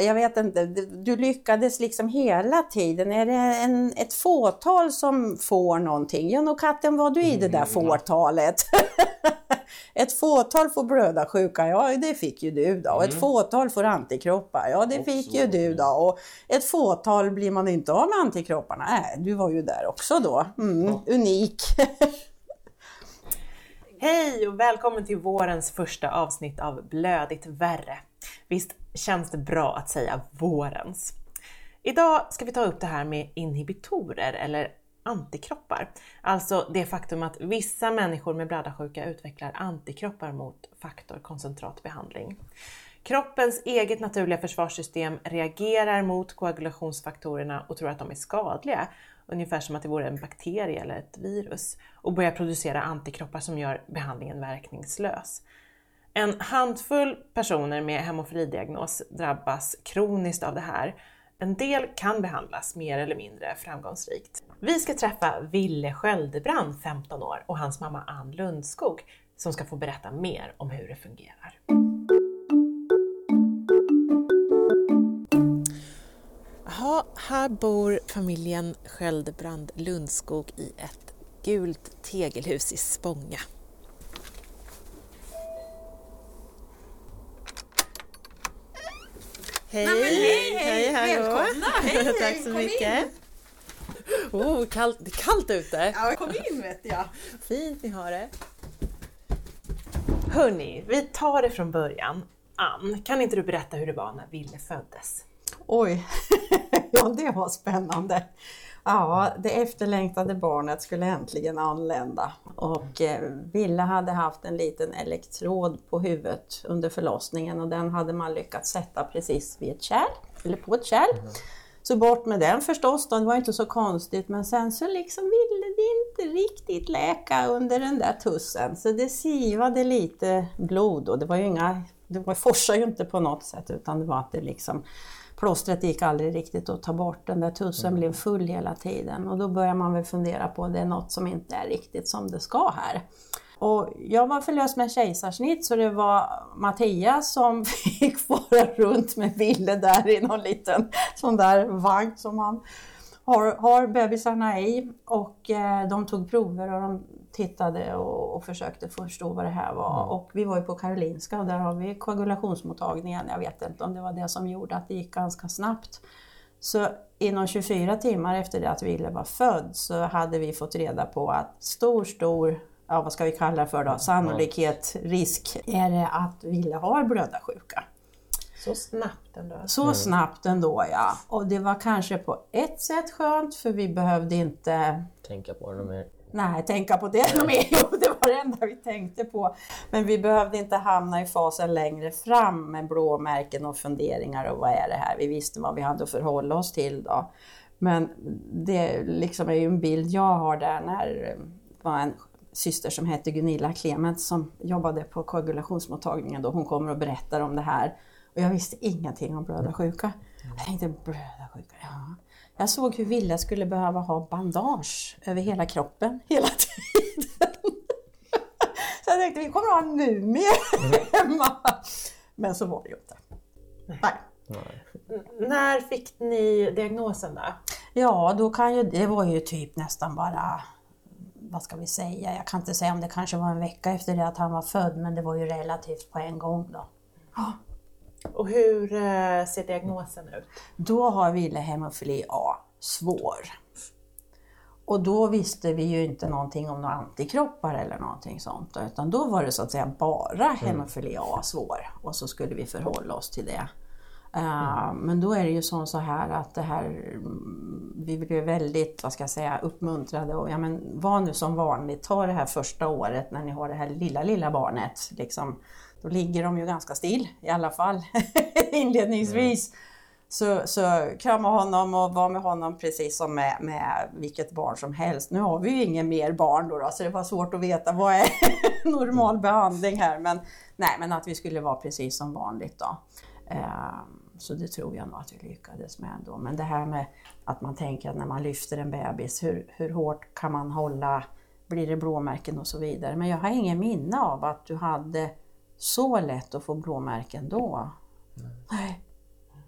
Jag vet inte, du lyckades liksom hela tiden. Är det en, ett fåtal som får någonting? Ja, nog katten var du i det där Mm, fåtalet. ett fåtal får blödarsjuka, ja det fick ju du då. Och ett fåtal får antikroppar, ja det Mm. Och fick ju du då. Och ett fåtal blir man inte av med antikropparna. Nej, du var ju där också då. Mm, Unik. Hej och välkommen till vårens första avsnitt av Blödigt värre. Visst känns det bra att säga vårens? Idag ska vi ta upp det här med inhibitorer eller antikroppar. Alltså det faktum att vissa människor med blödarsjuka utvecklar antikroppar mot faktorkoncentratbehandling. Kroppens eget naturliga försvarssystem reagerar mot koagulationsfaktorerna och tror att de är skadliga, ungefär som att det vore en bakterie eller ett virus, och börjar producera antikroppar som gör behandlingen verkningslös. En handfull personer med hemofilidiagnos drabbas kroniskt av det här. En del kan behandlas mer eller mindre framgångsrikt. Vi ska träffa Ville Sköldebrand, 15 år, och hans mamma Ann Lundskog som ska få berätta mer om hur det fungerar. Jaha, här bor familjen Sköldebrand Lundskog i ett gult tegelhus i Spånga. Hej! hej, hej, hallå! välkomna. Hej, Tack hej, så kom mycket! Oh, kallt, det är kallt ute! Ja, kom in vet jag. Fint ni har det! Hörni, vi tar det från början. Ann, kan inte du berätta hur det var när Ville föddes? Oj, ja det var spännande. Ja, det efterlängtade barnet skulle äntligen anlända och eh, Ville hade haft en liten elektrod på huvudet under förlossningen och den hade man lyckats sätta precis vid ett kärl, eller på ett kärl. Så bort med den förstås, då, det var inte så konstigt men sen så liksom ville det inte riktigt läka under den där tussen så det sivade lite blod och det var ju inga, det var, forsade ju inte på något sätt utan det var att det liksom plåstret gick aldrig riktigt att ta bort, den där tussen blev full hela tiden. Och då börjar man väl fundera på det är något som inte är riktigt som det ska här. Och jag var förlöst med kejsarsnitt så det var Mattias som fick fara runt med Ville där i någon liten sån där vagn som man har, har bebisarna i. Och eh, de tog prover och de tittade och, och försökte förstå vad det här var. Och vi var ju på Karolinska och där har vi koagulationsmottagningen. Jag vet inte om det var det som gjorde att det gick ganska snabbt. Så inom 24 timmar efter det att Ville var född så hade vi fått reda på att stor, stor, ja vad ska vi kalla det för då, sannolikhet, risk är det att Ville har blödarsjuka. Så snabbt ändå. Så snabbt ändå ja. Och det var kanske på ett sätt skönt för vi behövde inte Tänka på det mer. Nej, tänka på det mer. Jo, det var det enda vi tänkte på. Men vi behövde inte hamna i fasen längre fram med blåmärken och funderingar och vad är det här? Vi visste vad vi hade att förhålla oss till då. Men det liksom är ju en bild jag har där när det var en syster som hette Gunilla Clement som jobbade på koagulationsmottagningen då. Hon kommer och berättar om det här. Och jag visste ingenting om blödarsjuka. Jag tänkte blödarsjuka, ja. Jag såg hur Ville skulle behöva ha bandage över hela kroppen hela tiden. Så jag tänkte vi kommer att ha en mumie hemma. Men så var det ju inte. Nej. När fick ni diagnosen då? Ja, då kan ju, det var ju typ nästan bara, vad ska vi säga, jag kan inte säga om det kanske var en vecka efter det att han var född, men det var ju relativt på en gång då. Och hur eh, ser diagnosen ut? Då har Ville hemofili A svår. Och då visste vi ju inte någonting om några antikroppar eller någonting sånt. Utan då var det så att säga bara hemofili A svår och så skulle vi förhålla oss till det. Eh, Men då är det ju som så här att det här, mm, vi blev väldigt, vad ska jag säga, uppmuntrade och ja men var nu som vanligt, ta det här första året när ni har det här lilla, lilla barnet. Liksom, då ligger de ju ganska still i alla fall inledningsvis. Så, så krama honom och vara med honom precis som med, med vilket barn som helst. Nu har vi ju ingen mer barn då, då så det var svårt att veta vad är normal behandling här. Men, nej, men att vi skulle vara precis som vanligt då. Eh, Så det tror jag nog att vi lyckades med ändå. Men det här med att man tänker att när man lyfter en bebis, hur, hur hårt kan man hålla, blir det blåmärken och så vidare. Men jag har ingen minne av att du hade så lätt att få blåmärken då. Nej. Nej.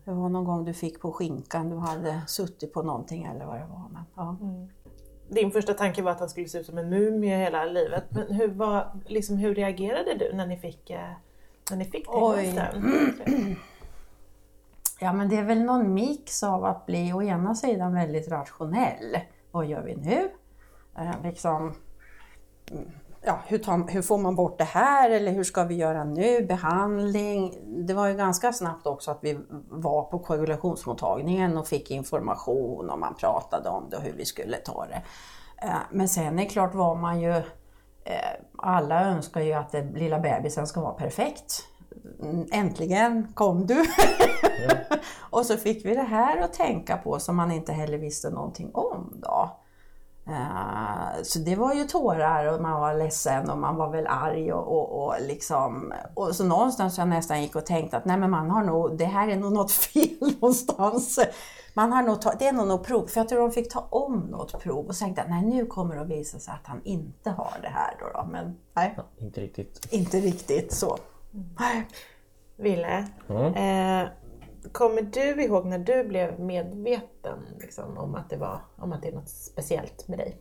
Det var någon gång du fick på skinkan, du hade suttit på någonting eller vad det var. Men, ja. Mm. Din första tanke var att han skulle se ut som en mumie hela livet. Men hur, var, liksom, hur reagerade du när ni fick, eh, när ni fick testen? Ja men det är väl någon mix av att bli å ena sidan väldigt rationell. Vad gör vi nu? Eh, liksom, ja, hur, tar, hur, får man bort det här eller hur ska vi göra nu? Behandling. Det var ju ganska snabbt också att vi var på koagulationsmottagningen och fick information och man pratade om det och hur vi skulle ta det. Eh, men sen är det klart var man ju, eh, alla önskar ju att den lilla bebisen ska vara perfekt. Äntligen kom du! Ja. och så fick vi det här att tänka på som man inte heller visste någonting om då. Uh, så det var ju tårar och man var ledsen och man var väl arg och, och, och liksom... Och så någonstans jag nästan gick och tänkte att nej men man har nog, det här är nog något fel någonstans. Man har nog ta, det är nog något prov, för jag tror de fick ta om något prov och tänkte att nej nu kommer det att visa sig att han inte har det här då. då. Men nej. Ja, inte riktigt. Inte riktigt så. Nej. Ville, mm. eh, kommer du ihåg när du blev medveten liksom, om, att det var, om att det är något speciellt med dig?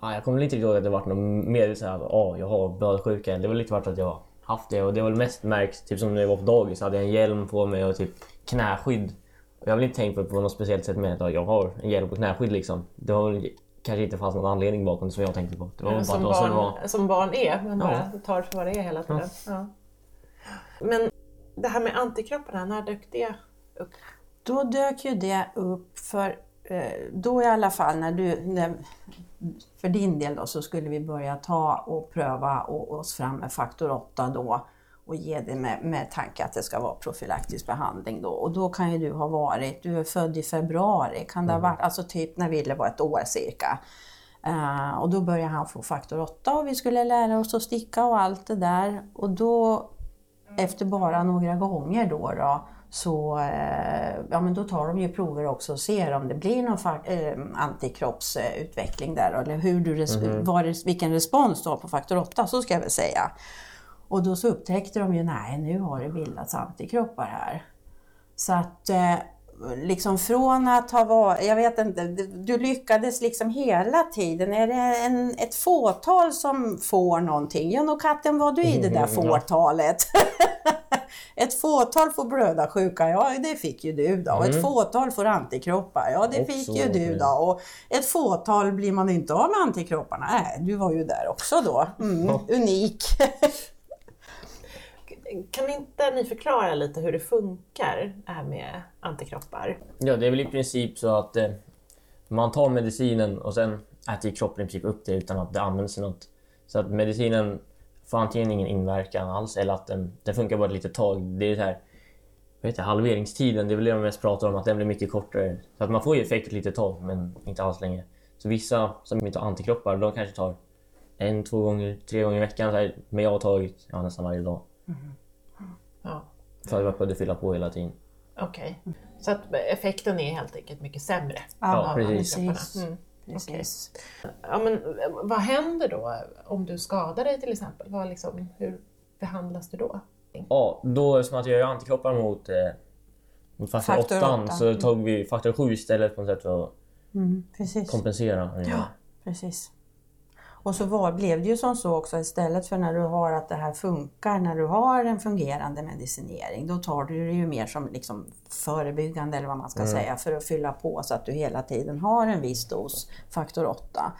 Ja, jag kommer inte ihåg att det var något mer så här, oh, jag har blödsjuka. Det var lite varit att jag haft det och det var mest märkt, typ som när jag var på dagis, hade jag en hjälm på mig och typ knäskydd. Jag har väl inte tänkt på det på något speciellt sätt med att jag har en hjälm och knäskydd liksom. Det var kanske inte fanns någon anledning bakom det som jag tänkte på. Det var ja, som, barn, var... som barn är, man bara ja. tar för vad det är hela tiden. Ja. Men det här med antikropparna, när dök det upp? Då dök ju det upp för eh, då i alla fall när du, när, för din del då, så skulle vi börja ta och pröva oss fram med faktor 8 då och ge det med, med tanke att det ska vara profylaktisk behandling då. Och då kan ju du ha varit, du är född i februari, kan det ha mm. varit, alltså typ när Ville var ett år cirka. Uh, och då började han få faktor 8 och vi skulle lära oss att sticka och allt det där. Och då efter bara några gånger då, då så eh, ja, men då tar de ju prover också och ser om det blir någon eh, antikroppsutveckling där eller hur du res mm. var, vilken respons du har på faktor 8, så ska jag väl säga. Och då så upptäckte de ju, nej nu har det bildats antikroppar här. Så att eh, liksom från att ha varit, jag vet inte, du lyckades liksom hela tiden. Är det en, ett fåtal som får någonting? Ja, nog katten var du i det där fåtalet. ett fåtal får blödarsjuka, ja det fick ju du då. Mm. Ett fåtal får antikroppar, ja det också, fick ju du då. Och ett fåtal blir man inte av med antikropparna, nej du var ju där också då. Mm. Unik. Kan inte ni förklara lite hur det funkar det här med antikroppar? Ja, det är väl i princip så att eh, man tar medicinen och sen äter kroppen i princip upp det utan att det används till något. Så att medicinen får antingen ingen inverkan alls eller att den, den funkar bara ett litet tag. Det är så här, vad heter, halveringstiden, det är väl det man mest pratar om, att den blir mycket kortare. Så att man får ju effekt ett litet tag, men inte alls länge. Så vissa som inte har antikroppar, de kanske tar en, två gånger, tre gånger i veckan. Så här, men jag har tagit ja, nästan varje dag. Mm. Ja. För att jag behövde fylla på hela tiden. Okej, okay. så att effekten är helt enkelt mycket sämre? Ja, precis. Mm. Precis. Okay. Ja, men vad händer då om du skadar dig till exempel? Vad liksom, hur behandlas du då? Ja, då som att jag gör antikroppar mot, eh, mot faktor, faktor 8, 8 så tog vi faktor 7 istället på något sätt för att mm, kompensera. Ja, precis. Och så var, blev det ju som så också istället för när du har att det här funkar, när du har en fungerande medicinering, då tar du det ju mer som liksom förebyggande eller vad man ska mm. säga för att fylla på så att du hela tiden har en viss dos faktor 8.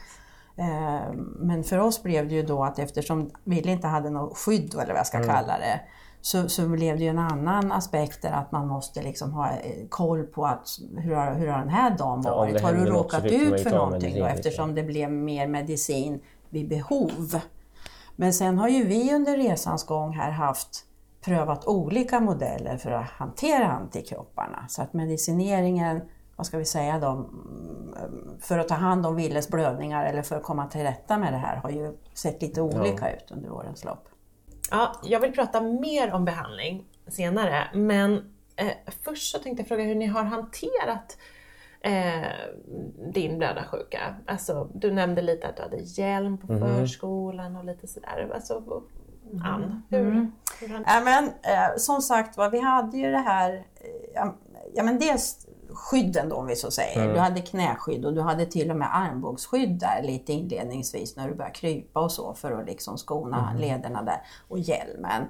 Eh, men för oss blev det ju då att eftersom Ville inte hade något skydd eller vad jag ska mm. kalla det, så, så blev det ju en annan aspekt där att man måste liksom ha eh, koll på att hur har, hur har den här dagen varit? Ja, har du råkat ut för någonting då, eftersom det blev mer medicin vid behov. Men sen har ju vi under resans gång här haft prövat olika modeller för att hantera antikropparna. Så att medicineringen, vad ska vi säga då, mm, för att ta hand om Willes blödningar eller för att komma till rätta med det här har ju sett lite olika ja. ut under årens lopp. Ja, jag vill prata mer om behandling senare, men Eh, först så tänkte jag fråga hur ni har hanterat eh, din blödarsjuka. Alltså, du nämnde lite att du hade hjälm på förskolan och lite sådär. Alltså, Ann, hur, hur han... Ja, men, eh, som sagt var, vi hade ju det här, eh, ja, ja men dels skydden då om vi så säger. Du hade knäskydd och du hade till och med armbågsskydd där lite inledningsvis när du började krypa och så för att liksom skona lederna där. Och hjälmen.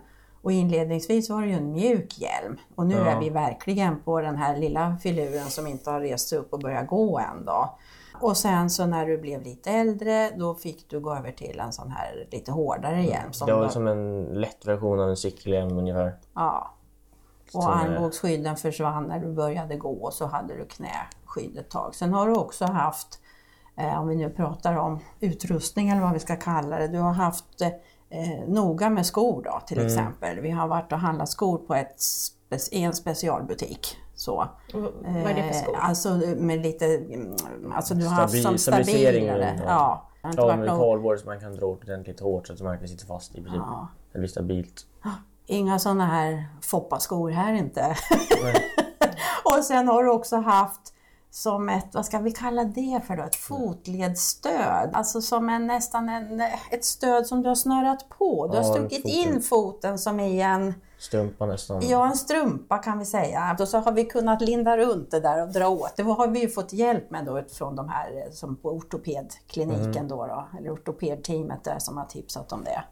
Och inledningsvis var det ju en mjuk hjälm och nu Ja. är vi verkligen på den här lilla filuren som inte har rest sig upp och börjat gå än då. Och sen så när du blev lite äldre då fick du gå över till en sån här lite hårdare hjälm. Som Det var var- som en lätt version av en cykelhjälm ungefär. Ja. Och Som armbågsskydden försvann när du började gå och så hade du knäskydd ett tag. Sen har du också haft, eh, om vi nu pratar om utrustning eller vad vi ska kalla det, du har haft eh, noga med skor då till exempel. Vi har varit och handlat skor på ett spe- i en specialbutik. Så. Vad är det för skor? Eh, alltså med lite, mm, alltså du har haft Stabil- som stabilisering, stabilare. ja. Ja. Inte med kardborre så man kan dra ordentligt hårt så att man verkligen sitter fast i princip. Ja. Det blir stabilt. Inga sådana här foppaskor här inte. och sen har du också haft som ett, vad ska vi kalla det för då, ett fotledsstöd. Alltså som en, nästan en, ett stöd som du har snörat på. Du har Ja, stuckit foten. in foten som i en, Strumpa nästan. ja en strumpa kan vi säga. Och så har vi kunnat linda runt det där och dra åt. Det har vi ju fått hjälp med då från de här eh, som på ortopedkliniken då, då eller ortopedteamet där som har tipsat om det.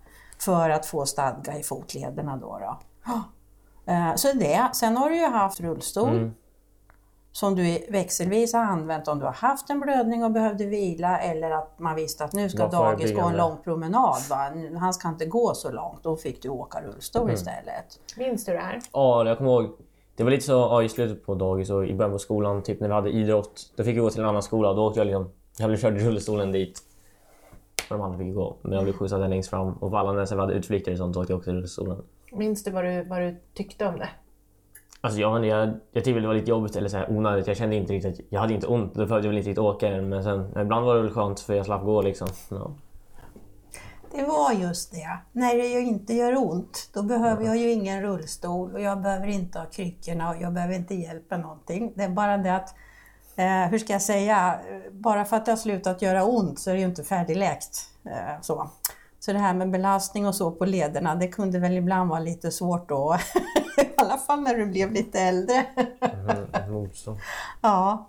För att få stadga i fotlederna då. då. Eh, Så det. Sen har du ju haft rullstol som du växelvis har använt om du har haft en blödning och behövde vila eller att man visste att nu ska dagis gå en lång promenad. Va? Han ska inte gå så långt, då fick du åka rullstol istället. Minns du det här? Ja, jag kommer ihåg. Det var lite så ja, i slutet på dagis och i början på skolan, typ när vi hade idrott. Då fick jag gå till en annan skola och då åkte jag liksom... Jag blev körd i rullstolen dit. Och de andra fick gå. Men jag blev skjutsad längst fram. Och på alla när vi hade utflykter och sånt så åkte jag också i rullstolen. Minns du vad du, vad du tyckte om det? Alltså jag, jag, jag tyckte väl det var lite jobbigt eller så här onödigt. Jag kände inte riktigt... Jag hade inte ont. Då behövde jag väl inte riktigt åka än. Men sen ibland var det väl skönt för jag slapp gå liksom. Ja. Det var just det. När det ju inte gör ont, då behöver jag ju ingen rullstol och jag behöver inte ha kryckorna och jag behöver inte hjälp med någonting. Det är bara det att, eh, hur ska jag säga, bara för att det har slutat göra ont så är det ju inte färdigläkt. Eh, så. så det här med belastning och så på lederna, det kunde väl ibland vara lite svårt då. I alla fall när du blev lite äldre. Mm, motstånd. Ja.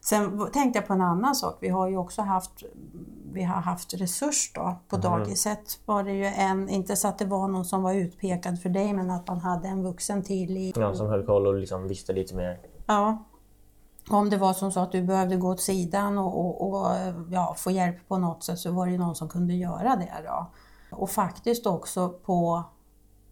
Sen tänkte jag på en annan sak. Vi har ju också haft, vi har haft resurs då. På dagiset var det ju en, inte så att det var någon som var utpekad för dig, men att man hade en vuxen till i... Ja, som höll koll och liksom visste lite mer. Ja. Om det var som så att du behövde gå åt sidan och, och, och ja, få hjälp på något sätt så var det någon som kunde göra det. Då. Och faktiskt också på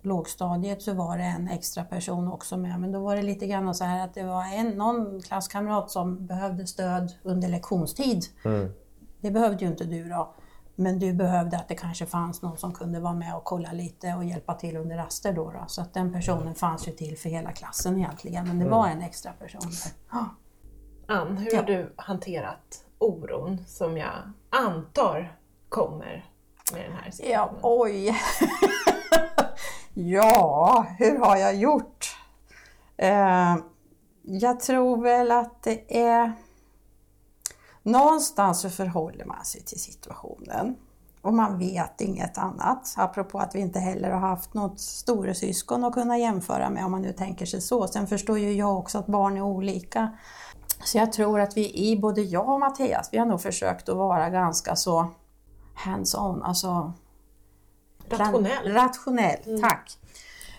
lågstadiet så var det en extra person också med. Men då var det lite grann så här att det var en, någon klasskamrat som behövde stöd under lektionstid. Mm. Det behövde ju inte du då. Men du behövde att det kanske fanns någon som kunde vara med och kolla lite och hjälpa till under raster då. då. Så att den personen fanns ju till för hela klassen egentligen. Men det var en extra person där. Ja. Ann, hur Ja. har du hanterat oron som jag antar kommer med den här Ja, situationen? oj. ja, hur har jag gjort? Eh, jag tror väl att det är... Någonstans så förhåller man sig till situationen. Och man vet inget annat. Apropå att vi inte heller har haft något storasyskon att kunna jämföra med om man nu tänker sig så. Sen förstår ju jag också att barn är olika. Så jag tror att vi i, både jag och Mattias, vi har nog försökt att vara ganska så hands-on, alltså Rationell. Rationell, tack.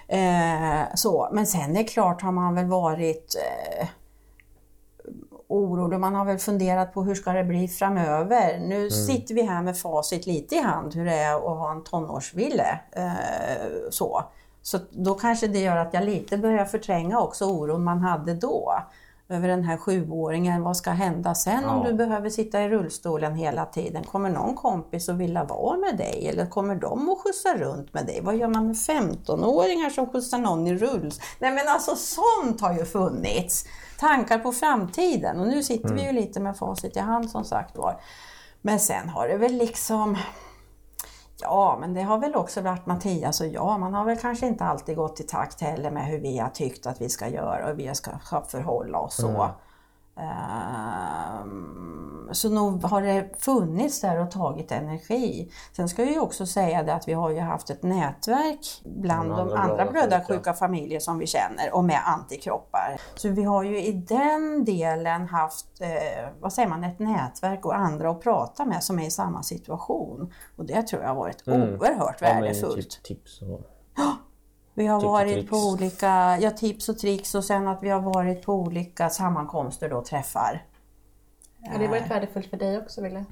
Eh, så. Men sen är det klart har man väl varit eh, orolig. Man har väl funderat på hur ska det bli framöver. Nu sitter vi här med facit lite i hand hur det är att ha en tonårsville. Eh, så. så då kanske det gör att jag lite börjar förtränga också oron man hade då. Över den här sjuåringen, vad ska hända sen om Ja. du behöver sitta i rullstolen hela tiden? Kommer någon kompis att vilja vara med dig eller kommer de att skjutsa runt med dig? Vad gör man med 15-åringar som skjutsar någon i rullstol? Nej men alltså sånt har ju funnits! Tankar på framtiden och nu sitter vi ju lite med facit i hand som sagt var. Men sen har det väl liksom Ja, men det har väl också varit Mattias och jag. Man har väl kanske inte alltid gått i takt heller med hur vi har tyckt att vi ska göra och hur vi ska förhålla oss så. Mm. Ehm, Så nog har det funnits där och tagit energi. Sen ska jag ju också säga det att vi har ju haft ett nätverk bland de andra blödarsjuka. familjer som vi känner och med antikroppar. Så vi har ju i den delen haft, eh, vad säger man, ett nätverk och andra att prata med som är i samma situation. Och det tror jag har varit oerhört Mm. Ja, men värdefullt. Typ tips och... Vi har Tips varit på olika, ja tips och tricks och sen att vi har varit på olika sammankomster och träffar. Har det varit värdefullt för dig också, Wille?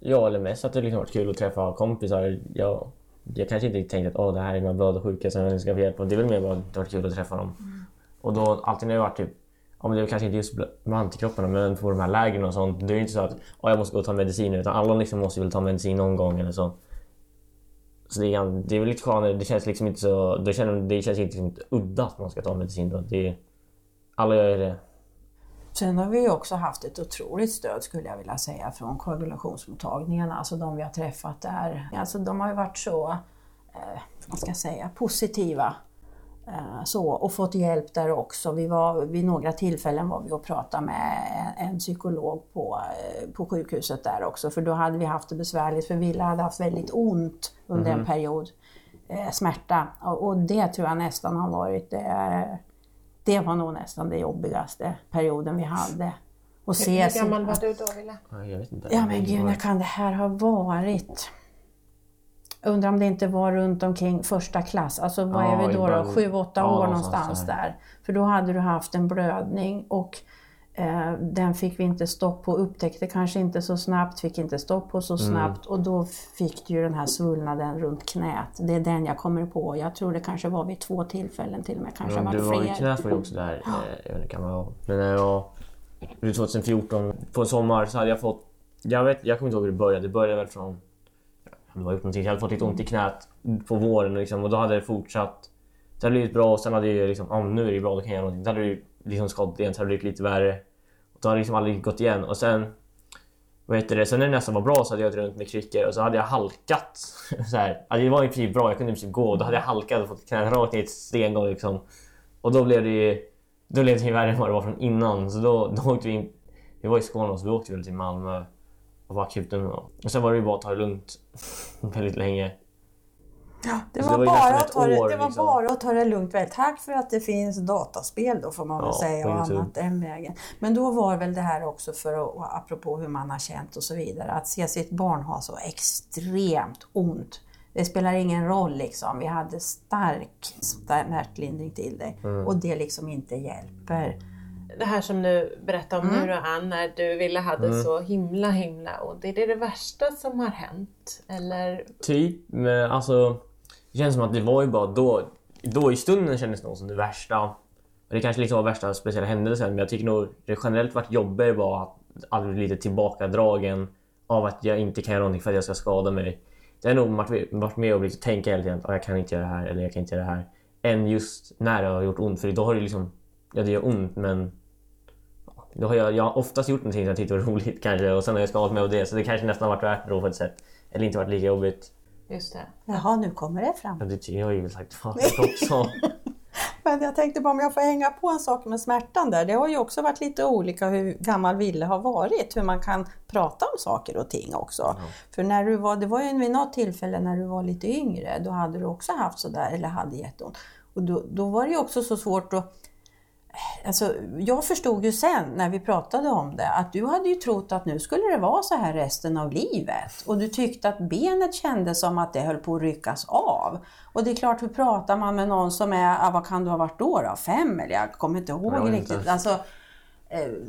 Ja, eller mest att det liksom varit kul att träffa kompisar. Jag, jag kanske inte tänkte att Åh, det här är mina blödarsjuka som jag ska få hjälp av. Det är väl mer bara att det har varit kul att träffa dem. Och då alltid när jag varit typ Ja, men det är kanske inte just med antikropparna men på de här lägren och sånt. Det är ju inte så att "Åh, jag måste gå och ta mediciner utan alla liksom måste väl ta medicin någon gång eller så. Så det är, det är väl lite skönare. Det känns liksom inte så... Det känns, det känns inte liksom udda att man ska ta medicin då. Det alla gör det. Sen har vi ju också haft ett otroligt stöd skulle jag vilja säga från koagulationsmottagningarna, alltså de vi har träffat där. Alltså de har ju varit så, eh, vad ska jag säga, positiva. Eh, så, och fått hjälp där också. Vi var, vid några tillfällen var vi och pratade med en, psykolog på, eh, på sjukhuset där också, för då hade vi haft det besvärligt, för Wille hade haft väldigt ont under en period, eh, smärta. Och, och det tror jag nästan har varit det, det var nog nästan det jobbigaste perioden vi hade. Och se Hur gammal var du då, Wille? Ja, Jag vet inte. Ja men gud, när kan det här ha varit? Undrar om det inte var runt omkring första klass, alltså vad Ja, är vi då? då? Sju, åtta Ja, år någonstans där. där. För då hade du haft en blödning och eh, den fick vi inte stopp på, upptäckte kanske inte så snabbt, fick inte stopp på så Mm. snabbt och då fick du ju den här svullnaden runt knät. Det är den jag kommer på. Jag tror det kanske var vid två tillfällen till och med, kanske Ja, var du det var fler. knät var ju också där, eh, jag vet inte kan man. Men när jag var det var 2014 på en sommar så hade jag fått, jag vet, jag kommer inte ihåg hur det började. Det började väl från, det var gjort någonting, jag hade fått lite ont i knät på våren liksom, och då hade det fortsatt. Det hade blivit bra och sen hade jag liksom, ja nu är det bra, då kan jag göra någonting. Då hade det liksom skadat igen, så hade det blivit lite värre. Och då hade det liksom aldrig gått igen och sen vad heter det? Sen när det nästan var bra så hade jag gått runt med kryckor och så hade jag halkat. Så här. Alltså det var i princip bra, jag kunde i princip gå. Då hade jag halkat och fått knät rakt ner i ett stengolv liksom. Och då blev det ju då blev det ju värre än vad det var från innan. Så då, då åkte vi in. Vi var i Skåne och så då åkte vi väl till Malmö och var akuten. Och sen var det ju bara att ta det lugnt väldigt länge. Det Så var, det var bara, att ta det, år, det var liksom. bara att ta det lugnt. Väl. Tack för att det finns dataspel då får man väl Ja, säga på och annat den vägen. Men då var väl det här också för att, apropå hur man har känt och så vidare, att se sitt barn ha så extremt ont. Det spelar ingen roll liksom. Vi hade stark smärtlindring till det Mm. och det liksom inte hjälper. Det här som du berättar om Mm. nu då Ann, när du ville hade så himla himla ont. Är det det värsta som har hänt? Eller? Typ, men alltså. Det känns som att det var ju bara då. Då i stunden kändes det nog som det värsta. Det kanske liksom var värsta speciella händelsen men jag tycker nog det generellt varit jobbigare var att aldrig bli lite tillbakadragen av att jag inte kan göra någonting för att jag ska skada mig. Det har nog varit, med och liksom tänka hela tiden att "Ah, jag kan inte göra det här eller jag kan inte göra det här. Än just när det har gjort ont för då har det liksom, ja det gör ont men då har jag, jag har oftast gjort någonting som jag tyckte var roligt kanske och sen har jag skadat mig av det så det kanske nästan varit värt det då på ett sätt. Eller inte varit lika jobbigt. Just det. Jaha, nu kommer det fram. Ja, det tycker jag ju väl sagt förut också. Men jag tänkte bara om jag får hänga på en sak med smärtan där. Det har ju också varit lite olika hur gammal Ville har varit, hur man kan prata om saker och ting också. För när du var, det var ju vid något tillfälle när du var lite yngre, då hade du också haft sådär, eller hade jätteont. Och då, då var det ju också så svårt att Alltså, jag förstod ju sen när vi pratade om det att du hade ju trott att nu skulle det vara så här resten av livet. Och du tyckte att benet kändes som att det höll på att ryckas av. Och det är klart, hur pratar man med någon som är, ah, vad kan du ha varit då? då? Fem eller jag kommer inte ihåg Jag riktigt. inte. Alltså,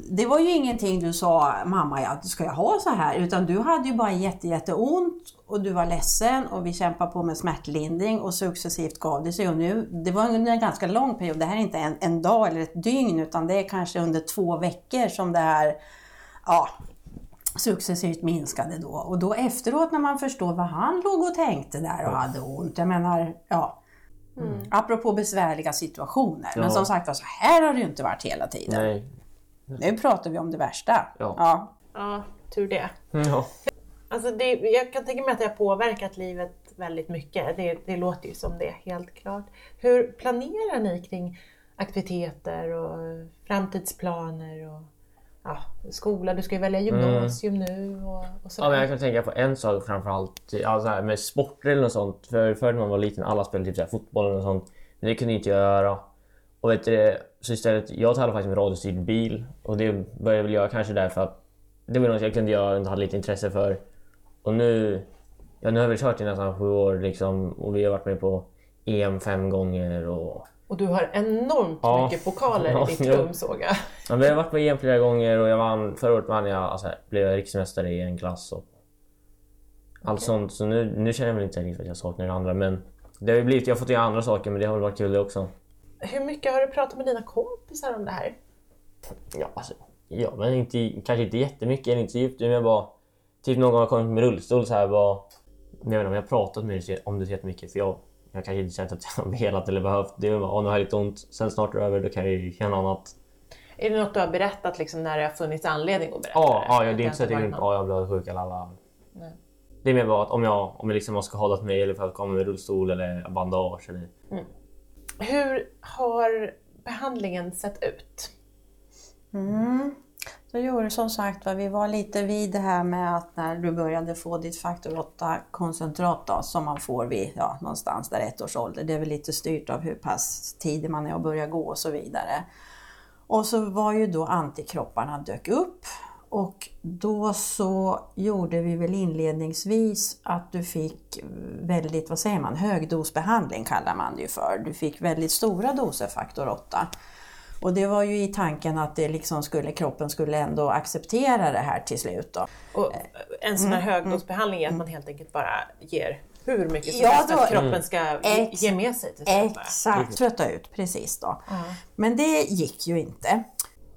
det var ju ingenting du sa, mamma, ja, ska jag ha så här? Utan du hade ju bara jätte, jätteont och du var ledsen och vi kämpade på med smärtlindring och successivt gav det sig. Och nu, det var under en ganska lång period, det här är inte en, en dag eller ett dygn utan det är kanske under två veckor som det här ja, successivt minskade då. Och då efteråt när man förstår vad han låg och tänkte där och hade ont. Jag menar, ja. Apropå besvärliga situationer. Men Ja. som sagt så här har det ju inte varit hela tiden. Nej. Nu pratar vi om det värsta. Ja. Ja. Ja, tur det. Ja. Alltså det, jag kan tänka mig att det har påverkat livet väldigt mycket. Det, det låter ju som det, helt klart. Hur planerar ni kring aktiviteter och framtidsplaner och ja, skola? Du ska ju välja gymnasium mm. nu och, och Ja, men jag kan tänka på en sak framförallt ja, så här, med sporter eller något sånt. För förr när man var liten alla spelade typ så här, fotboll och sånt. Men det kunde inte jag göra. Och vet du, så istället, jag tävlade faktiskt med radiostyrd bil och det började jag väl göra kanske därför att det var något jag kunde göra och hade lite intresse för. Och nu, ja, nu har vi kört i nästan sju år liksom, och vi har varit med på EM fem gånger. Och, och du har enormt ja. mycket pokaler ja, i ditt rum såg jag. Ja, vi har varit på EM flera gånger och jag vann, förra året vann jag, alltså, blev jag riksmästare i en klass. Och allt okay. sånt. Så nu, nu känner jag väl inte riktigt att jag saknar det andra. Men det har blivit, jag har fått göra andra saker men det har väl varit kul det också. Hur mycket har du pratat med dina kompisar om det här? Ja, alltså, ja men inte, kanske inte jättemycket, eller inte så djupt. Men jag bara, typ någon gång har kommit med rullstol så här bara... Jag vet inte om jag har pratat med dig om det så jättemycket för jag, jag kanske inte känt att jag har velat eller behövt. Det är bara, nu har jag lite ont, sen snart är det över, då kan jag ju känna annat. Är det något du har berättat liksom, när det har funnits anledning att berätta ja, det? Ja, ja det är inte så att jag inte ja, jag blev sjuk eller alla. Nej. Det är mer bara att om jag, om jag liksom har skadat mig eller för att komma med rullstol eller bandage. Eller... Mm. Hur har behandlingen sett ut? Mm. Så gjorde som sagt vi var lite vid det här med att när du började få ditt faktor 8 koncentrat då, som man får vid ja, någonstans där ett års ålder. Det är väl lite styrt av hur pass tidig man är att börja gå och så vidare. Och så var ju då antikropparna dök upp och då så gjorde vi väl inledningsvis att du fick väldigt, vad säger man, högdosbehandling kallar man det ju för. Du fick väldigt stora doser faktor 8. Och det var ju i tanken att det liksom skulle, kroppen skulle ändå acceptera det här till slut. Då. Och en sån här mm, högdosbehandling är att man helt enkelt bara ger hur mycket som ja, helst att kroppen ska mm. ge med sig till. Exakt, trötta ut, precis då. Mm. Men det gick ju inte.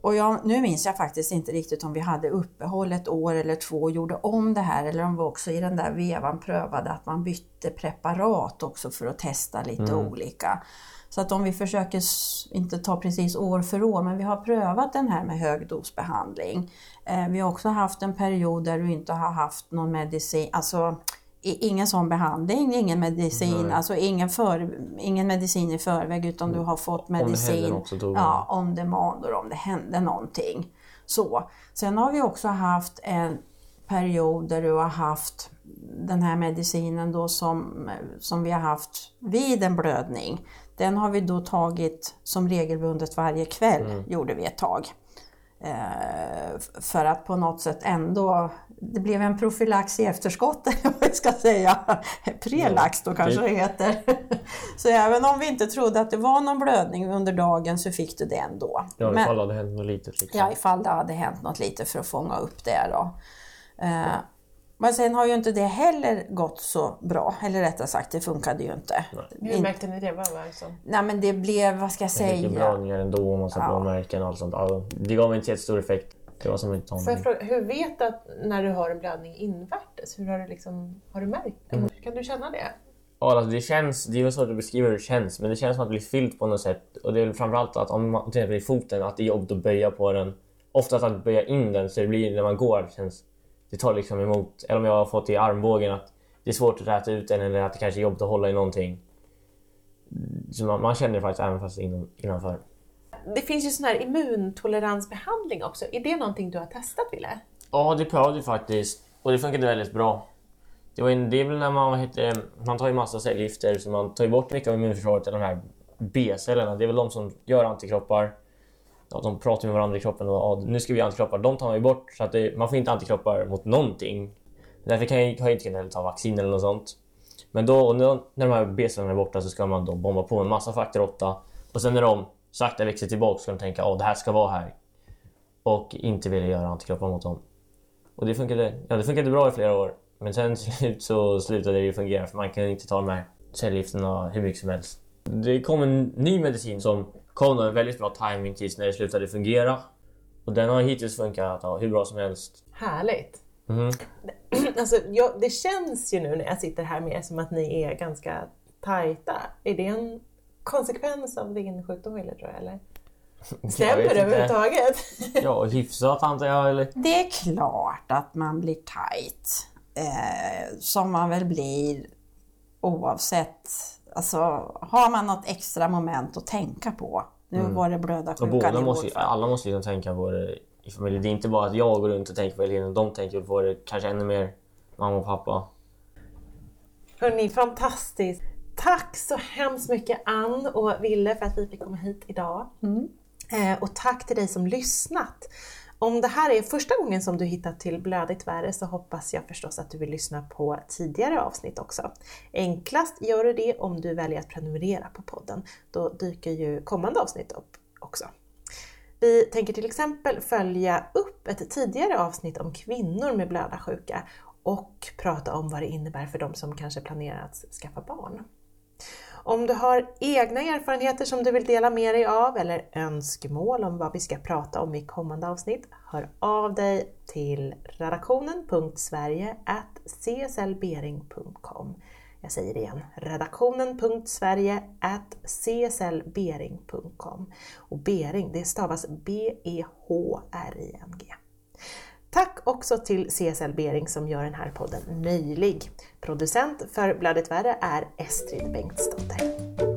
Och jag, nu minns jag faktiskt inte riktigt om vi hade uppehåll ett år eller två och gjorde om det här eller om vi också i den där vevan prövade att man bytte preparat också för att testa lite mm. olika. Så att om vi försöker, inte ta precis år för år, men vi har prövat den här med högdosbehandling. Eh, vi har också haft en period där du inte har haft någon medicin, alltså ingen sån behandling, ingen medicin, Nej. alltså ingen, för, ingen medicin i förväg utan du har fått medicin om det ja, om demand och om det hände någonting. Så. Sen har vi också haft en period där du har haft den här medicinen då som, som vi har haft vid en blödning. Den har vi då tagit som regelbundet varje kväll, mm. gjorde vi ett tag. Eh, för att på något sätt ändå, det blev en profylax i efterskott, eller vad jag ska säga. Prelax då kanske det heter. Så även om vi inte trodde att det var någon blödning under dagen så fick du det ändå. Ja, ifall det hade hänt något litet. Liksom. Ja, ifall det hade hänt något litet för att fånga upp det. Då. Eh, men sen har ju inte det heller gått så bra, eller rättare sagt det funkade ju inte. Hur märkte ni det? Vad var som... Nej men det blev, vad ska jag säga? Det blödningar ändå och massa ja. blåmärken och allt sånt. det gav inte jättestor effekt. Det var som Får jag fråga, hur vet du att när du har en blödning invärtes? Hur har du, liksom, har du märkt det? Mm. Kan du känna det? Ja, alltså det känns, det är svårt att beskriva hur det känns, men det känns som att det blir fyllt på något sätt. Och det är framförallt att om man till exempel i foten, att det är jobbigt att böja på den. Oftast att böja in den så det blir när man går, känns det tar liksom emot. Eller om jag har fått i armbågen att det är svårt att räta ut den eller att det kanske är jobbigt att hålla i någonting. Så man, man känner det faktiskt även fast inom, innanför. Det finns ju sån här immuntoleransbehandling också. Är det någonting du har testat Wille? Ja, det prövade vi faktiskt och det funkade väldigt bra. Det, var en, det är väl när man, heter, man tar ju massa cellgifter så man tar ju bort mycket av immunförsvaret, de här B-cellerna. Det är väl de som gör antikroppar ja, de pratar med varandra i kroppen och ja, nu ska vi göra antikroppar. De tar man ju bort så att det, man får inte antikroppar mot någonting. Därför kan jag, har jag inte kunnat ta vaccin eller något sånt. Men då, när, de här B-cellerna är borta så ska man då bomba på med massa faktor 8 och sen när de sakta växer tillbaka ska de tänka att det här ska vara här och inte vilja göra antikroppar mot dem. Och det funkade, ja, det funkade bra i flera år men sen slut så slutade det fungera för man kan inte ta de här cellgifterna hur mycket som helst. Det kom en ny medicin som kom en väldigt bra timing tills när det slutade fungera. Och den har hittills funkat ja, hur bra som helst. Härligt! Mm. Alltså, jag, det känns ju nu när jag sitter här med er som att ni är ganska tajta. Är det en konsekvens av din sjukdom Wille tror jag? Eller? Stämmer det överhuvudtaget? ja, hyfsat antar jag. Eller? Det är klart att man blir tajt. Eh, som man väl blir oavsett, alltså har man något extra moment att tänka på. Nu var det blöda Och sjukan båda i måste, alla måste ju tänka på det i familjen. Det är inte bara att jag går runt och tänker på det tiden. De tänker på det kanske ännu mer, mamma och pappa. Hörni, fantastiskt! Tack så hemskt mycket Ann och Ville för att vi fick komma hit idag. Eh, och tack till dig som lyssnat. Om det här är första gången som du hittat till Blödigt värre så hoppas jag förstås att du vill lyssna på tidigare avsnitt också. Enklast gör du det om du väljer att prenumerera på podden. Då dyker ju kommande avsnitt upp också. Vi tänker till exempel följa upp ett tidigare avsnitt om kvinnor med blödarsjuka och prata om vad det innebär för de som kanske planerar att skaffa barn. Om du har egna erfarenheter som du vill dela med dig av eller önskemål om vad vi ska prata om i kommande avsnitt, hör av dig till redaktionen.sverige.cslbering.com Jag säger det igen, redaktionen.sverige.cslbering.com Och Bering, det stavas B-E-H-R-I-N-G. Tack också till CSL Bering som gör den här podden möjlig. Producent för Blödigt Värre är Estrid Bengtsdotter.